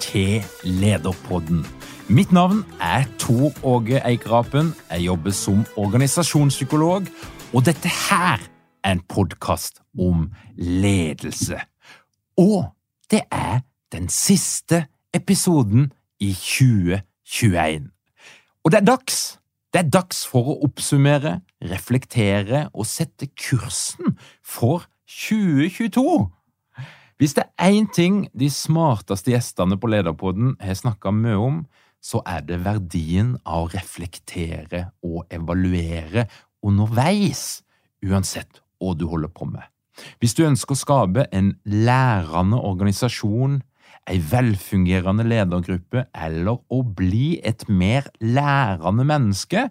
til Lederpodden. Mitt navn er Tor Åge Eikerapen. Jeg jobber som organisasjonspsykolog, og dette her er en podkast om ledelse. Og det er den siste episoden i 2021. Og det er dags. Det er dags for å oppsummere, reflektere og sette kursen for 2022. Hvis det er én ting de smarteste gjestene på Lederpodden har snakka mye om, så er det verdien av å reflektere og evaluere underveis, uansett hva du holder på med. Hvis du ønsker å skape en lærende organisasjon, ei velfungerende ledergruppe eller å bli et mer lærende menneske,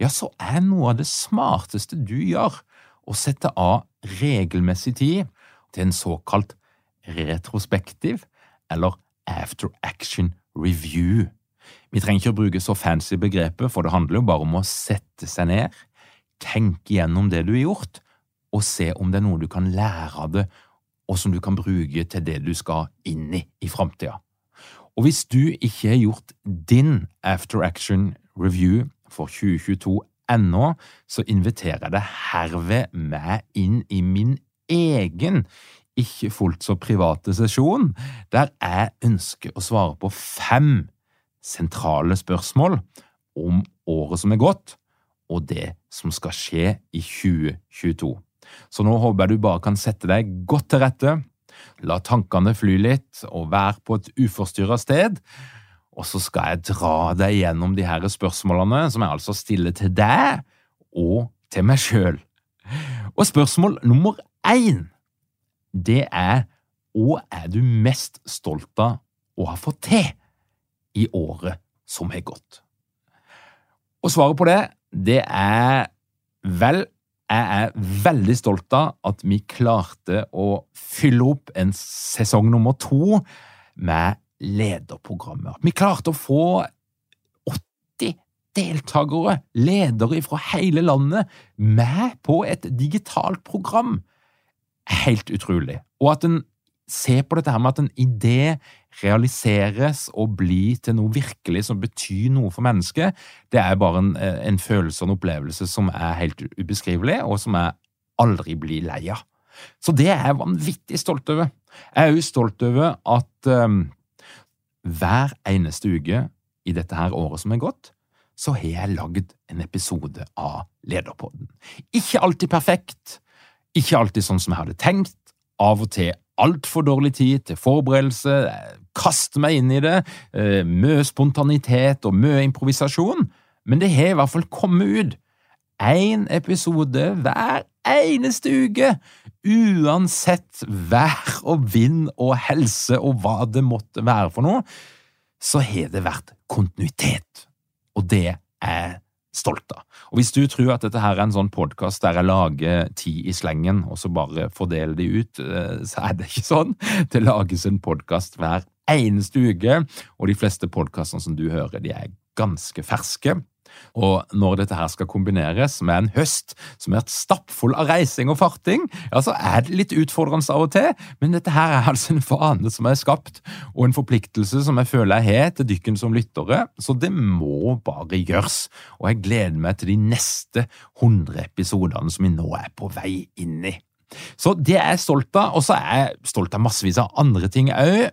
ja, så er noe av det smarteste du gjør, å sette av regelmessig tid til en såkalt retrospektiv eller after action review. Vi trenger ikke å bruke så fancy begrepet, for det handler jo bare om å sette seg ned, tenke gjennom det du har gjort, og se om det er noe du kan lære av det, og som du kan bruke til det du skal inn i i framtida. Og hvis du ikke har gjort din after action review for 2022 ennå, så inviterer jeg deg herved med inn i min egen ikke fullt så private sesjon, der jeg ønsker å svare på fem sentrale spørsmål om året som er gått, og det som skal skje i 2022. Så nå håper jeg du bare kan sette deg godt til rette, la tankene fly litt og være på et uforstyrra sted, og så skal jeg dra deg gjennom de her spørsmålene, som jeg altså stiller til deg og til meg sjøl. Og spørsmål nummer én det er hva er du mest stolt av å ha fått til i året som har gått? Og svaret på det, det er vel, jeg er veldig stolt av at vi klarte å fylle opp en sesong nummer to med lederprogrammer. Vi klarte å få 80 deltakere, ledere fra hele landet, med på et digitalt program helt utrolig. Og at en ser på dette her med at en idé realiseres og blir til noe virkelig som betyr noe for mennesket, det er bare en, en følelse og en opplevelse som er helt ubeskrivelig, og som jeg aldri blir lei av. Så det er jeg vanvittig stolt over. Jeg er òg stolt over at um, hver eneste uke i dette her året som er gått, så har jeg lagd en episode av Lederpodden. Ikke alltid perfekt, ikke alltid sånn som jeg hadde tenkt, av og til altfor dårlig tid til forberedelse, kaste meg inn i det, eh, mye spontanitet og mye improvisasjon, men det har i hvert fall kommet ut. Én episode hver eneste uke, uansett vær og vind og helse og hva det måtte være for noe, så har det vært kontinuitet, og det er stolt av. Og Hvis du tror at dette her er en sånn podkast der jeg lager ti i slengen, og så bare fordeler de ut, eh, så er det ikke sånn. Det lages en podkast hver eneste uke, og de fleste podkastene som du hører, de er ganske ferske. Og når dette her skal kombineres med en høst som er stappfull av reising og farting, ja, så er det litt utfordrende av og til, men dette her er altså en vane som er skapt, og en forpliktelse som jeg føler jeg har til dykken som lyttere, så det må bare gjøres. Og jeg gleder meg til de neste 100 episodene som vi nå er på vei inn i. Så det er jeg stolt av, og så er jeg stolt av massevis av andre ting òg.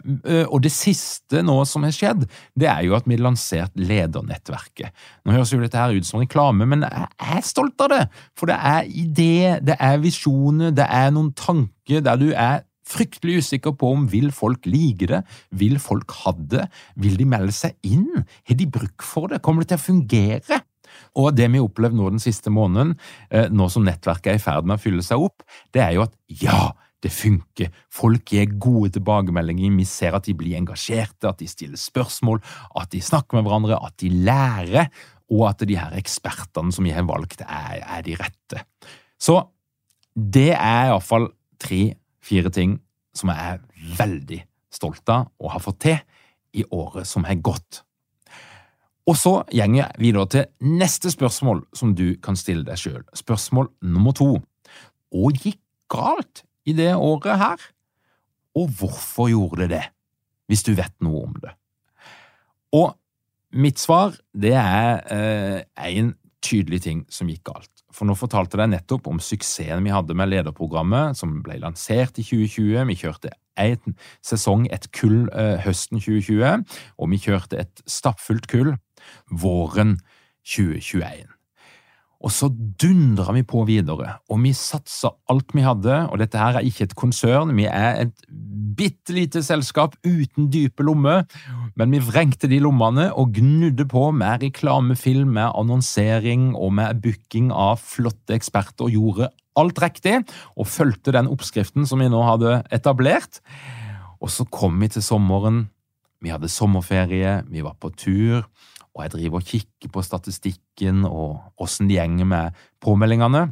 Og det siste nå som har skjedd, det er jo at vi har lansert Ledernettverket. Nå høres jo dette her ut som reklame, men jeg er stolt av det. For det er idé, det er visjoner, det er noen tanker der du er fryktelig usikker på om vil folk like det, vil folk ha det, vil de melde seg inn, har de bruk for det, kommer det til å fungere? Og det vi har opplevd nå den siste måneden, eh, nå som nettverket er i ferd med å fylle seg opp, det er jo at ja, det funker. Folk gir gode tilbakemeldinger, vi ser at de blir engasjerte, at de stiller spørsmål, at de snakker med hverandre, at de lærer, og at de her ekspertene som vi har valgt, er, er de rette. Så det er iallfall tre-fire ting som jeg er veldig stolt av å ha fått til i året som har gått. Og så gjenger vi da til neste spørsmål som du kan stille deg sjøl. Spørsmål nummer to. Hva gikk galt i det året her? Og hvorfor gjorde det det, hvis du vet noe om det? Og mitt svar, det er eh, en tydelig ting som gikk galt. For nå fortalte jeg nettopp om suksessen vi hadde med lederprogrammet, som ble lansert i 2020. Vi kjørte en sesong, et kull, eh, høsten 2020, og vi kjørte et stappfullt kull våren 2021. Og så dundra vi på videre, og vi satsa alt vi hadde, og dette her er ikke et konsern, vi er et bitte lite selskap uten dype lommer, men vi vrengte de lommene og gnudde på med reklamefilm, med annonsering og med booking av flotte eksperter, og gjorde alt riktig, og fulgte den oppskriften som vi nå hadde etablert. Og så kom vi til sommeren, vi hadde sommerferie, vi var på tur og jeg driver og kikker på statistikken og åssen det gjenger med påmeldingene,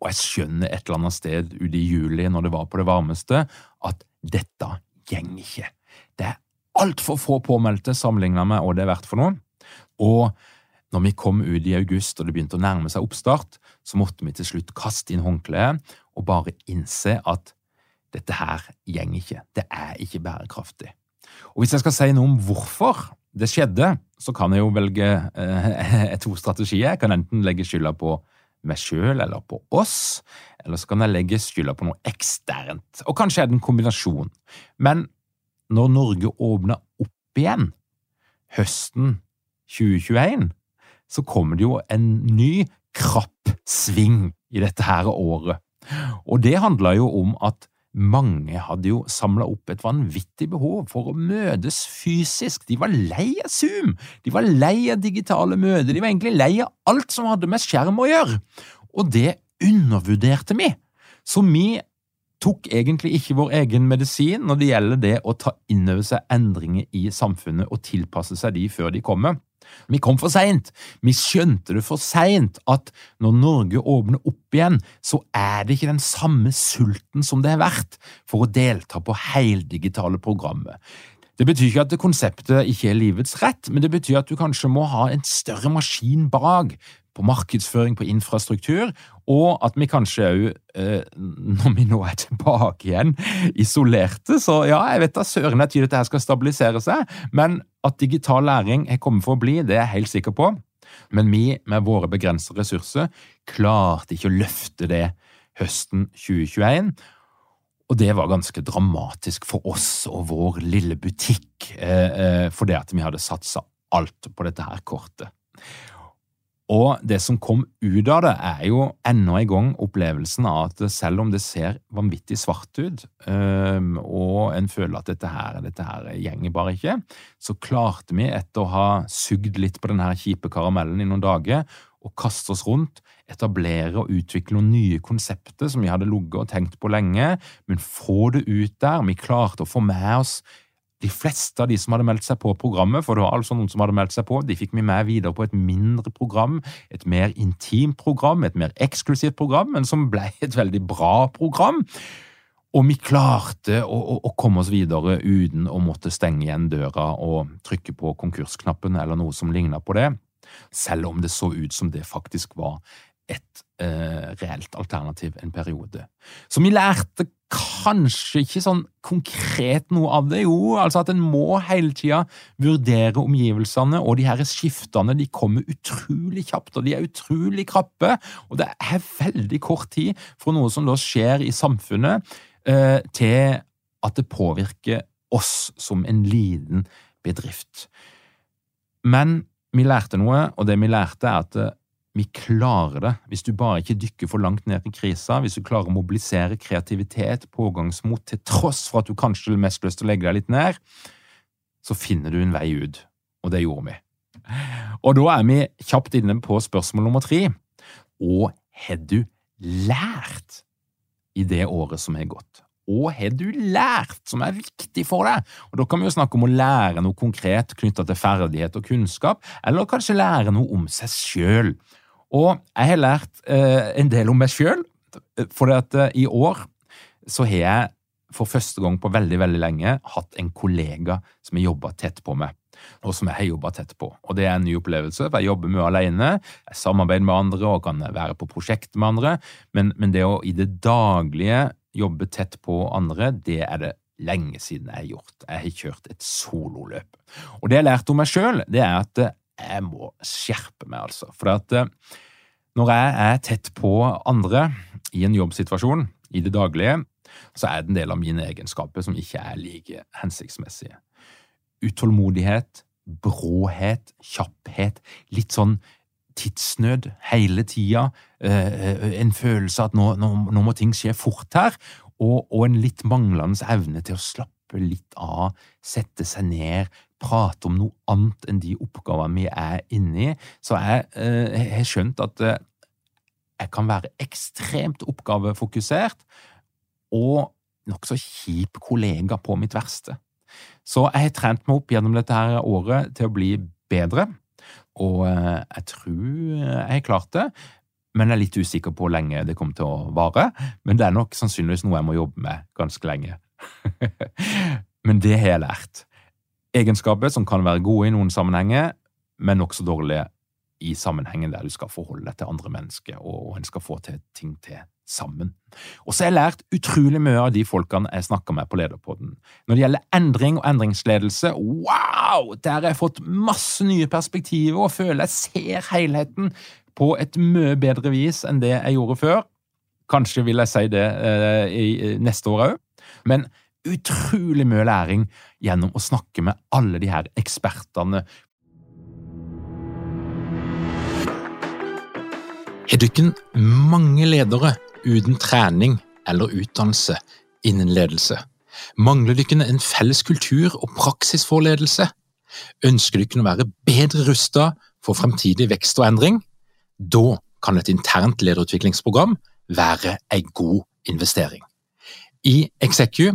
og jeg skjønner et eller annet sted ute i juli, når det var på det varmeste, at dette gjenger ikke. Det er altfor få påmeldte sammenlignet med hva det er verdt for noe, og når vi kom ut i august og det begynte å nærme seg oppstart, så måtte vi til slutt kaste inn håndkleet og bare innse at dette her gjenger ikke, det er ikke bærekraftig. Og hvis jeg skal si noe om hvorfor det skjedde, så kan jeg jo velge eh, to strategier. Jeg kan enten legge skylda på meg sjøl eller på oss, eller så kan jeg legge skylda på noe eksternt. Og kanskje er det en kombinasjon. Men når Norge åpner opp igjen høsten 2021, så kommer det jo en ny krapp sving i dette her året. Og det handler jo om at mange hadde jo samla opp et vanvittig behov for å møtes fysisk. De var lei av Zoom, de var lei av digitale møter, de var egentlig lei av alt som hadde med skjerm å gjøre. Og det undervurderte vi. Så vi tok egentlig ikke vår egen medisin når det gjelder det å ta inn over seg endringer i samfunnet og tilpasse seg de før de kommer. Vi kom for seint. Vi skjønte det for seint at når Norge åpner opp igjen, så er det ikke den samme sulten som det har vært for å delta på heldigitale programmer. Det betyr ikke at konseptet ikke er livets rett, men det betyr at du kanskje må ha en større maskin bak på markedsføring, på infrastruktur, og at vi kanskje òg, eh, når vi nå er tilbake igjen isolerte Så ja, jeg vet da søren er tydelig at dette skal stabilisere seg, men at digital læring er kommet for å bli, det er jeg helt sikker på. Men vi, med våre begrensede ressurser, klarte ikke å løfte det høsten 2021. Og det var ganske dramatisk for oss og vår lille butikk, eh, eh, fordi at vi hadde satsa alt på dette her kortet. Og det som kom ut av det, er jo enda en gang opplevelsen av at selv om det ser vanvittig svart ut, og en føler at dette her, dette her gjenger bare ikke, så klarte vi, etter å ha sugd litt på denne kjipe karamellen i noen dager, å kaste oss rundt, etablere og utvikle noen nye konsepter som vi hadde ligget og tenkt på lenge, men få det ut der. Vi klarte å få med oss de fleste av de som hadde meldt seg på programmet, for det var altså noen som hadde meldt seg på, de fikk vi med videre på et mindre program, et mer intimt program, et mer eksklusivt program, men som ble et veldig bra program. Og vi klarte å, å, å, komme oss videre uten å måtte stenge igjen døra og trykke på konkursknappen eller noe som lignet på det. selv om det så ut som det faktisk var et eh, reelt alternativ en periode. Så vi lærte kanskje ikke sånn konkret noe av det, jo, altså at en må hele tida vurdere omgivelsene, og de her skiftene. De kommer utrolig kjapt, og de er utrolig krappe, og det er veldig kort tid fra noe som da skjer i samfunnet, eh, til at det påvirker oss som en liten bedrift. Men vi lærte noe, og det vi lærte, er at vi klarer det hvis du bare ikke dykker for langt ned i krisa, hvis du klarer å mobilisere kreativitet, pågangsmot, til tross for at du kanskje har mest lyst til å legge deg litt ned, så finner du en vei ut. Og det gjorde vi. Og da er vi kjapt inne på spørsmål nummer tre. Hva har du lært i det året som har gått? Hva har du lært som er viktig for deg? Og Da kan vi jo snakke om å lære noe konkret knyttet til ferdighet og kunnskap, eller kanskje lære noe om seg sjøl. Og jeg har lært eh, en del om meg sjøl, for at, eh, i år så har jeg for første gang på veldig veldig lenge hatt en kollega som jeg jobba tett på meg, og som jeg har jobba tett på. Og Det er en ny opplevelse, for jeg jobber mye alene, jeg samarbeider med andre og kan være på prosjekt med andre, men, men det å i det daglige jobbe tett på andre, det er det lenge siden jeg har gjort. Jeg har kjørt et sololøp. Og det jeg har lært om meg sjøl, det er at eh, jeg må skjerpe meg, altså. For at eh, når jeg er tett på andre i en jobbsituasjon i det daglige, så er det en del av mine egenskaper som ikke er like hensiktsmessige. Utålmodighet, bråhet, kjapphet, litt sånn tidsnød hele tida, eh, en følelse at nå, nå, nå, må ting skje fort her, og, og en litt manglende evne til å slappe litt av, sette seg ned, prate om noe annet enn de oppgavene vi er inne i. Så jeg eh, har skjønt at eh, jeg kan være ekstremt oppgavefokusert og nokså kjip kollega på mitt verste. Så jeg har trent meg opp gjennom dette her året til å bli bedre, og eh, jeg tror jeg har klart det. Men jeg er litt usikker på hvor lenge det kommer til å vare. Men det er nok sannsynligvis noe jeg må jobbe med ganske lenge. men det har jeg lært egenskaper som kan være gode i noen sammenhenger, men nokså dårlige i sammenhengen der du skal forholde deg til andre mennesker, og en skal få til ting til sammen. Og så har jeg lært utrolig mye av de folkene jeg snakker med på Lederpodden. Når det gjelder endring og endringsledelse, wow! Der har jeg fått masse nye perspektiver og føler jeg ser helheten på et mye bedre vis enn det jeg gjorde før. Kanskje vil jeg si det eh, i neste år òg. Men utrolig mye læring gjennom å snakke med alle de her ekspertene. Har dere mange ledere uten trening eller utdannelse innen ledelse? Mangler dere en felles kultur og praksis for ledelse? Ønsker dere å være bedre rusta for fremtidig vekst og endring? Da kan et internt lederutviklingsprogram være en god investering. I Execu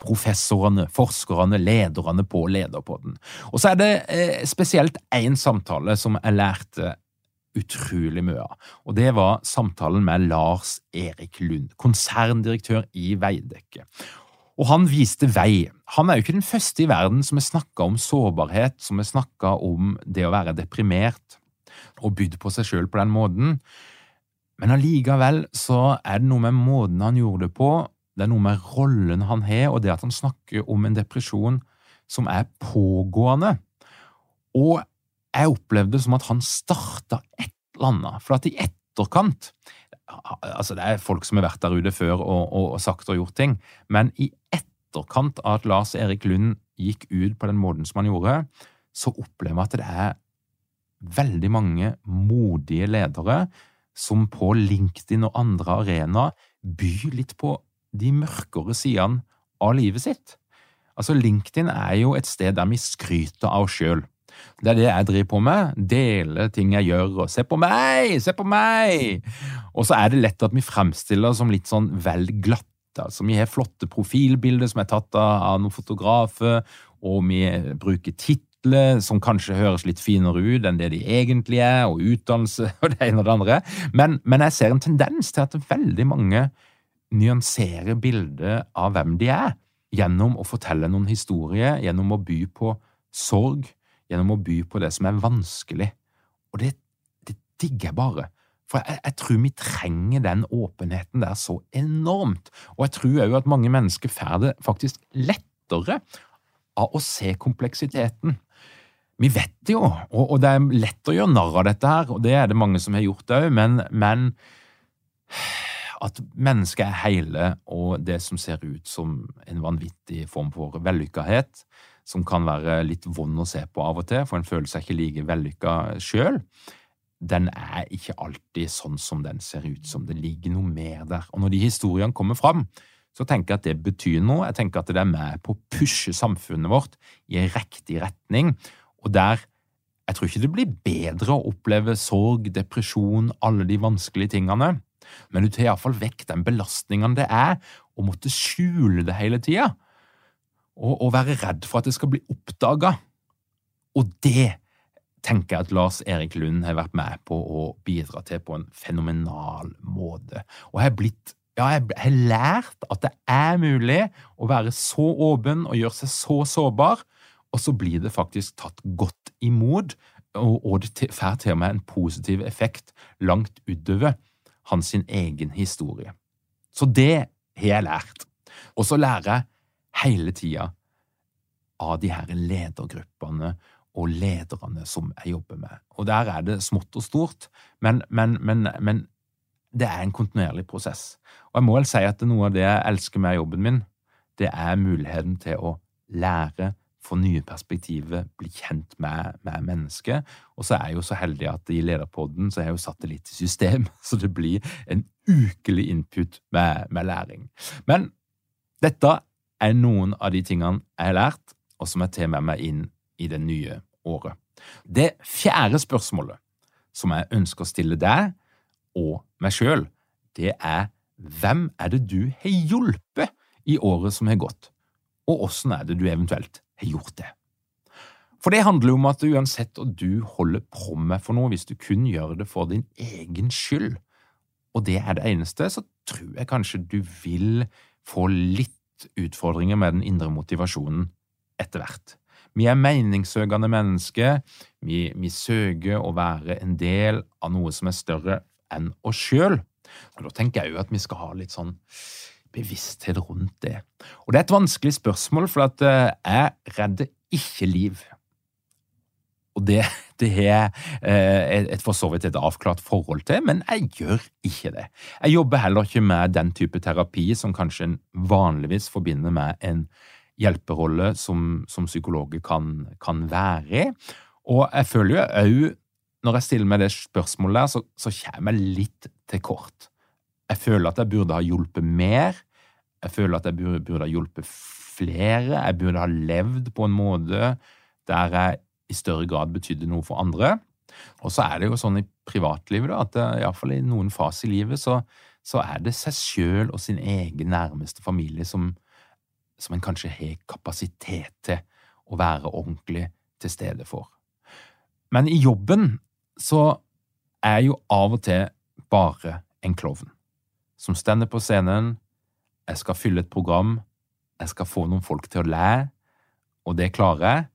professorene, forskerne, lederne på Lederpodden. Og så er det eh, spesielt én samtale som jeg lærte utrolig mye av, og det var samtalen med Lars Erik Lund, konserndirektør i Veidekke. Og han viste vei. Han er jo ikke den første i verden som har snakka om sårbarhet, som har snakka om det å være deprimert og bydd på seg sjøl på den måten. Men allikevel så er det noe med måten han gjorde det på, det er noe med rollen han har, og det at han snakker om en depresjon som er pågående. Og jeg opplevde det som at han starta et eller annet, for at i etterkant Altså, det er folk som har vært der ute før og, og, og sagt og gjort ting, men i etterkant av at Lars Erik Lund gikk ut på den måten som han gjorde, så opplever jeg at det er veldig mange modige ledere som på LinkedIn og andre arenaer byr litt på de mørkere sidene av livet sitt. Altså, LinkedIn er jo et sted der vi skryter av oss sjøl. Det er det jeg driver på med. Dele ting jeg gjør, og se på meg, se på meg! Og så er det lett at vi fremstiller som litt sånn vel glatte. Altså, vi har flotte profilbilder som er tatt av noen fotografer, og vi bruker titler som kanskje høres litt finere ut enn det de egentlig er, og utdannelse og det ene og det andre. Men, men jeg ser en tendens til at veldig mange nyanserer bildet av hvem de er, gjennom å fortelle noen historier, gjennom å by på sorg, gjennom å by på det som er vanskelig. Og det, det digger jeg bare. For jeg, jeg, tror vi trenger den åpenheten der så enormt. Og jeg tror òg at mange mennesker får det faktisk lettere av å se kompleksiteten. Vi vet det jo, og, og, det er lett å gjøre narr av dette her, og det er det mange som har gjort òg, men, men at mennesket er hele, og det som ser ut som en vanvittig form for vellykkahet, som kan være litt vond å se på av og til, for en føler seg ikke like vellykka sjøl, den er ikke alltid sånn som den ser ut som. Det ligger noe mer der. Og når de historiene kommer fram, så tenker jeg at det betyr noe. Jeg tenker at det er med på å pushe samfunnet vårt i en riktig retning, og der jeg tror ikke det blir bedre å oppleve sorg, depresjon, alle de vanskelige tingene, men du tar iallfall vekk den belastningen det er å måtte skjule det hele tida, og, og, være redd for at det skal bli oppdaga. Og det tenker jeg at Lars Erik Lund har vært med på å bidra til på en fenomenal måte. Og jeg har blitt ja, jeg har lært at det er mulig å være så åpen og gjøre seg så sårbar, og så blir det faktisk tatt godt imot, og, og det får til og med en positiv effekt langt utover hans sin egen historie. Så det har jeg lært. Og så lærer jeg hele tida av de her ledergruppene og lederne som jeg jobber med. Og der er det smått og stort, men, men, men, men det er en kontinuerlig prosess. Og jeg må vel si at noe av det jeg elsker med jobben min, det er muligheten til å lære, få nye perspektiver, bli kjent med, med mennesket. Og så er jeg jo så heldig at i Lederpodden så har jeg jo satt det litt i system, så det blir en ukelig input med, med læring. Men dette er noen av de tingene jeg har lært, og som jeg tar med meg inn i det nye året. Det fjerde spørsmålet som jeg ønsker å stille deg og meg sjøl, det er hvem er det du har hjulpet i året som har gått, og åssen er det du eventuelt har gjort det. For det handler jo om at uansett hva du holder på med for noe, hvis du kun gjør det for din egen skyld, og det er det eneste, så tror jeg kanskje du vil få litt utfordringer med den indre motivasjonen etter hvert. Vi er meningssøkende mennesker, vi, vi, søker å være en del av noe som er større enn oss sjøl. Og da tenker jeg jo at vi skal ha litt sånn bevissthet rundt det. Og det er et vanskelig spørsmål, for at eh, jeg redder ikke liv. Og det, det har jeg et for så vidt et avklart forhold til, men jeg gjør ikke det. Jeg jobber heller ikke med den type terapi som kanskje en vanligvis forbinder med en hjelperolle som, som psykologer kan, kan være i. Og jeg føler jo òg, når jeg stiller meg det spørsmålet der, så, så kommer jeg litt til kort. Jeg føler at jeg burde ha hjulpet mer. Jeg føler at jeg burde, burde ha hjulpet flere. Jeg burde ha levd på en måte der jeg i større grad betydde noe for andre. Og så er det jo sånn i privatlivet da, at iallfall i noen fase i livet så, så er det seg sjøl og sin egen nærmeste familie som, som en kanskje har kapasitet til å være ordentlig til stede for. Men i jobben så er jeg jo av og til bare en klovn som stender på scenen, jeg skal fylle et program, jeg skal få noen folk til å le, og det klarer jeg,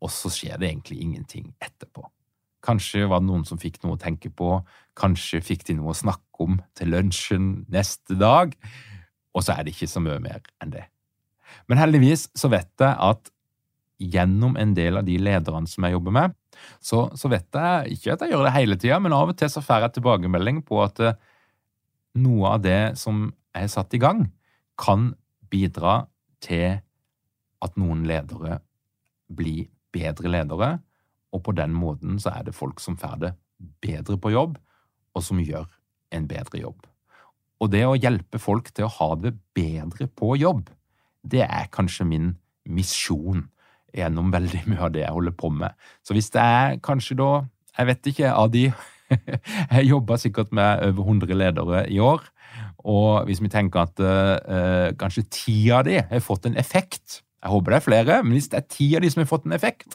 og så skjer det egentlig ingenting etterpå. Kanskje var det noen som fikk noe å tenke på, kanskje fikk de noe å snakke om til lunsjen neste dag, og så er det ikke så mye mer enn det. Men heldigvis så vet jeg at gjennom en del av de lederne som jeg jobber med, så, så vet jeg ikke at jeg gjør det hele tida, men av og til så får jeg tilbakemelding på at noe av det som er satt i gang, kan bidra til at noen ledere blir bedre ledere, og på den måten så er det folk som får det bedre på jobb, og som gjør en bedre jobb. Og det å hjelpe folk til å ha det bedre på jobb, det er kanskje min misjon gjennom veldig mye av det jeg holder på med. Så hvis det er kanskje da, jeg vet ikke, av de Jeg jobba sikkert med over 100 ledere i år. Og hvis vi tenker at uh, kanskje ti av de har fått en effekt Jeg håper det er flere, men hvis det er ti av de som har fått en effekt,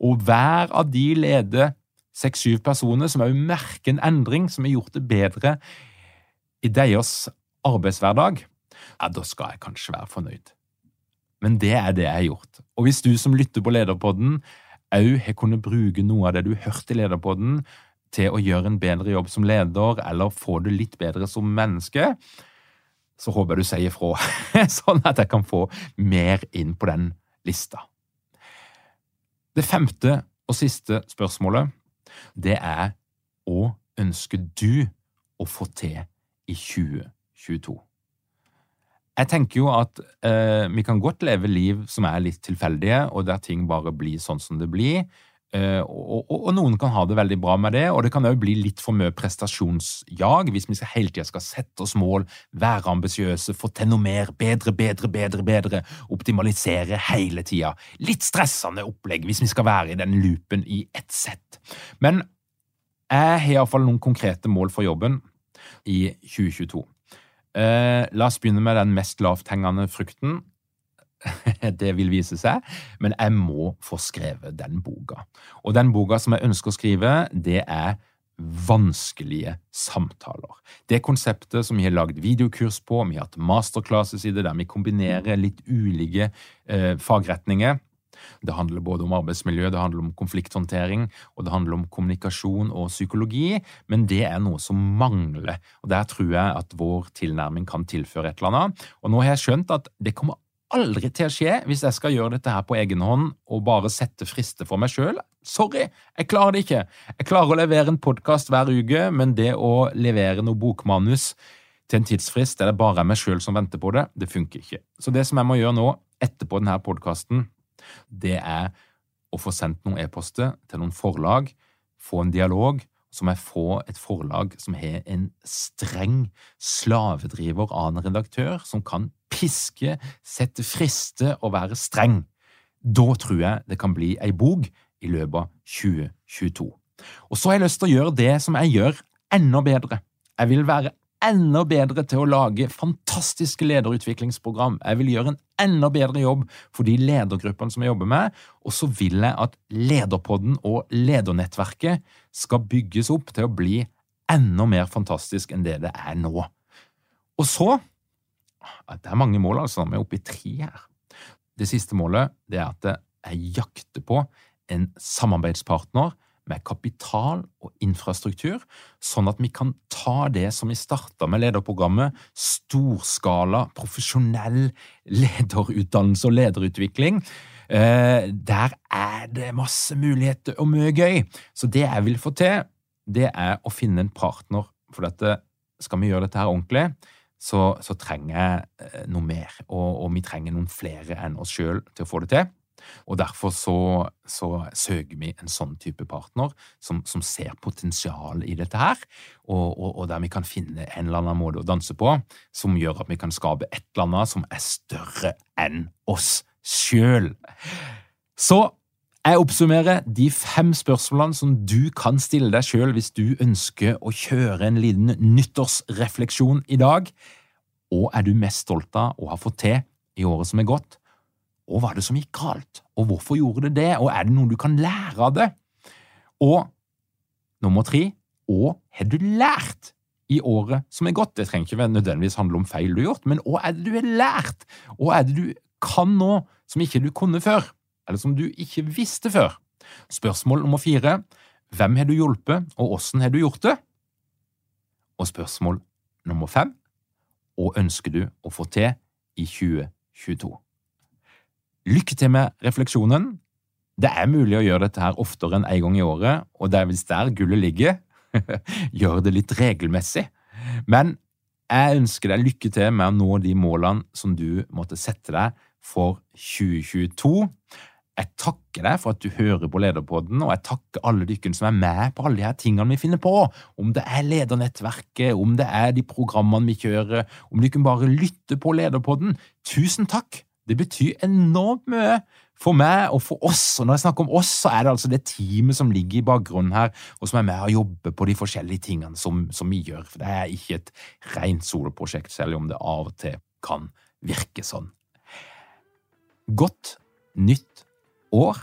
og hver av de leder seks-syv personer som òg merker en endring, som har gjort det bedre i deres arbeidshverdag, ja, da skal jeg kanskje være fornøyd. Men det er det jeg har gjort. Og hvis du som lytter på Lederpodden òg har kunnet bruke noe av det du hørte i Lederpodden, til å gjøre en bedre jobb som leder, eller få det litt bedre som menneske, så håper jeg du sier ifra, sånn at jeg kan få mer inn på den lista. Det femte og siste spørsmålet, det er hva ønsker du å få til i 2022? Jeg tenker jo at eh, vi kan godt leve liv som er litt tilfeldige, og der ting bare blir sånn som det blir. Uh, og, og, og, noen kan ha det veldig bra med det, og det kan òg bli litt for mye prestasjonsjag hvis vi hele tida skal sette oss mål, være ambisiøse, få til noe mer, bedre, bedre, bedre, bedre, optimalisere hele tida. Litt stressende opplegg hvis vi skal være i den loopen i ett sett. Men jeg har iallfall noen konkrete mål for jobben i 2022. Uh, eh, la oss begynne med den mest lavthengende frukten, det vil vise seg, men jeg må få skrevet den boka. Og den boka som jeg ønsker å skrive, det er vanskelige samtaler. Det konseptet som vi har lagd videokurs på, vi har hatt masterclasses i det, der vi kombinerer litt ulike eh, fagretninger. Det handler både om arbeidsmiljø, det handler om konflikthåndtering, og det handler om kommunikasjon og psykologi, men det er noe som mangler, og der tror jeg at vår tilnærming kan tilføre et eller annet. Og nå har jeg skjønt at det kommer aldri til å skje hvis jeg skal gjøre dette her på egen hånd og bare sette frister for meg sjøl. Sorry, jeg klarer det ikke. Jeg klarer å levere en podkast hver uke, men det å levere noe bokmanus til en tidsfrist der det bare er meg sjøl som venter på det, det funker ikke. Så det som jeg må gjøre nå, etterpå denne podkasten, det er å få sendt noen e-poster til noen forlag, få en dialog, så må jeg få et forlag som har en streng slavedriver av en redaktør, som kan piske, sette friste og være streng. Da tror jeg det kan bli ei bok i løpet av 2022. Og så har jeg lyst til å gjøre det som jeg gjør, enda bedre. Jeg vil være enda bedre til å lage fantastiske lederutviklingsprogram. Jeg vil gjøre en enda bedre jobb for de ledergruppene som jeg jobber med, og så vil jeg at Lederpodden og ledernettverket skal bygges opp til å bli enda mer fantastisk enn det det er nå. Og så Det er mange mål, altså. Vi er oppe i tre her. Det siste målet det er at jeg jakter på en samarbeidspartner med kapital og infrastruktur, sånn at vi kan ta det som vi starta med lederprogrammet, storskala, profesjonell lederutdannelse og lederutvikling. Eh, der er det masse muligheter og mye gøy. Så det jeg vil få til, det er å finne en partner. For dette, skal vi gjøre dette her ordentlig, så, så trenger jeg eh, noe mer. Og, og vi trenger noen flere enn oss sjøl til å få det til. Og Derfor så, så, søker vi en sånn type partner som, som ser potensial i dette her, og, og, og, der vi kan finne en eller annen måte å danse på som gjør at vi kan skape et eller annet som er større enn oss sjøl. Så jeg oppsummerer de fem spørsmålene som du kan stille deg sjøl hvis du ønsker å kjøre en liten nyttårsrefleksjon i dag. Hva er du mest stolt av å ha fått til i året som er gått? Og hva er det som gikk galt, og hvorfor gjorde det det, og er det noe du kan lære av det? Og nummer tre, hva har du lært i året som er gått? Det trenger ikke nødvendigvis handle om feil du har gjort, men hva er det du har lært? Hva er det du kan nå som ikke du kunne før, eller som du ikke visste før? Spørsmål nummer fire, hvem har du hjulpet, og åssen har du gjort det? Og spørsmål nummer fem, hva ønsker du å få til i 2022? Lykke til med refleksjonen. Det er mulig å gjøre dette her oftere enn én en gang i året, og det er visst der gullet ligger, gjør det litt regelmessig. Men jeg ønsker deg lykke til med å nå de målene som du måtte sette deg for 2022. Jeg takker deg for at du hører på Lederpodden, og jeg takker alle dere som er med på alle de her tingene vi finner på. Om det er ledernettverket, om det er de programmene vi kjører, om dere bare lytter på Lederpodden. Tusen takk Det betyr enormt mye for meg og for oss. Og når jeg snakker om oss, så er det altså det teamet som ligger i bakgrunnen her, og som er med og jobber på de forskjellige tingene som, som vi gjør. For det er ikke et rent soloprosjekt, selv om det av og til kan virke sånn. Godt nytt år,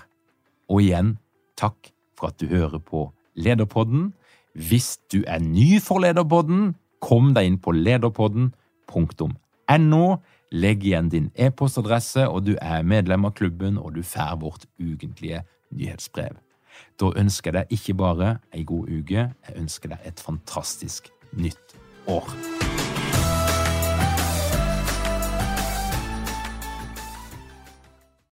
og igjen takk for at du hører på Lederpodden. Hvis du er ny for Lederpodden, kom deg inn på lederpodden.no. Legg igjen din e-postadresse, og du er medlem av klubben, og du får vårt ukentlige nyhetsbrev. Da ønsker jeg deg ikke bare ei god uke, jeg ønsker deg et fantastisk nytt år.